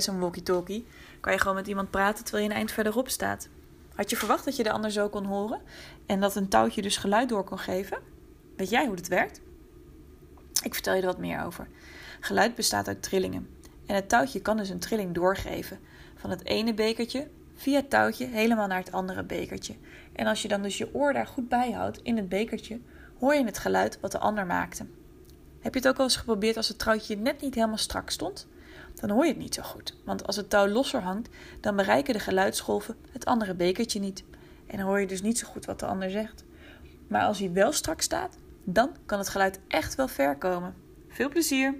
zo'n walkie-talkie, kan je gewoon met iemand praten terwijl je een eind verderop staat. Had je verwacht dat je de ander zo kon horen en dat een touwtje dus geluid door kon geven? Weet jij hoe het werkt? Ik vertel je er wat meer over. Geluid bestaat uit trillingen. En het touwtje kan dus een trilling doorgeven. Van het ene bekertje via het touwtje helemaal naar het andere bekertje. En als je dan dus je oor daar goed bij houdt in het bekertje, hoor je het geluid wat de ander maakte. Heb je het ook al eens geprobeerd als het touwtje net niet helemaal strak stond? Dan hoor je het niet zo goed, want als het touw losser hangt, dan bereiken de geluidsgolven het andere bekertje niet. En dan hoor je dus niet zo goed wat de ander zegt. Maar als hij wel strak staat, dan kan het geluid echt wel ver komen. Veel plezier!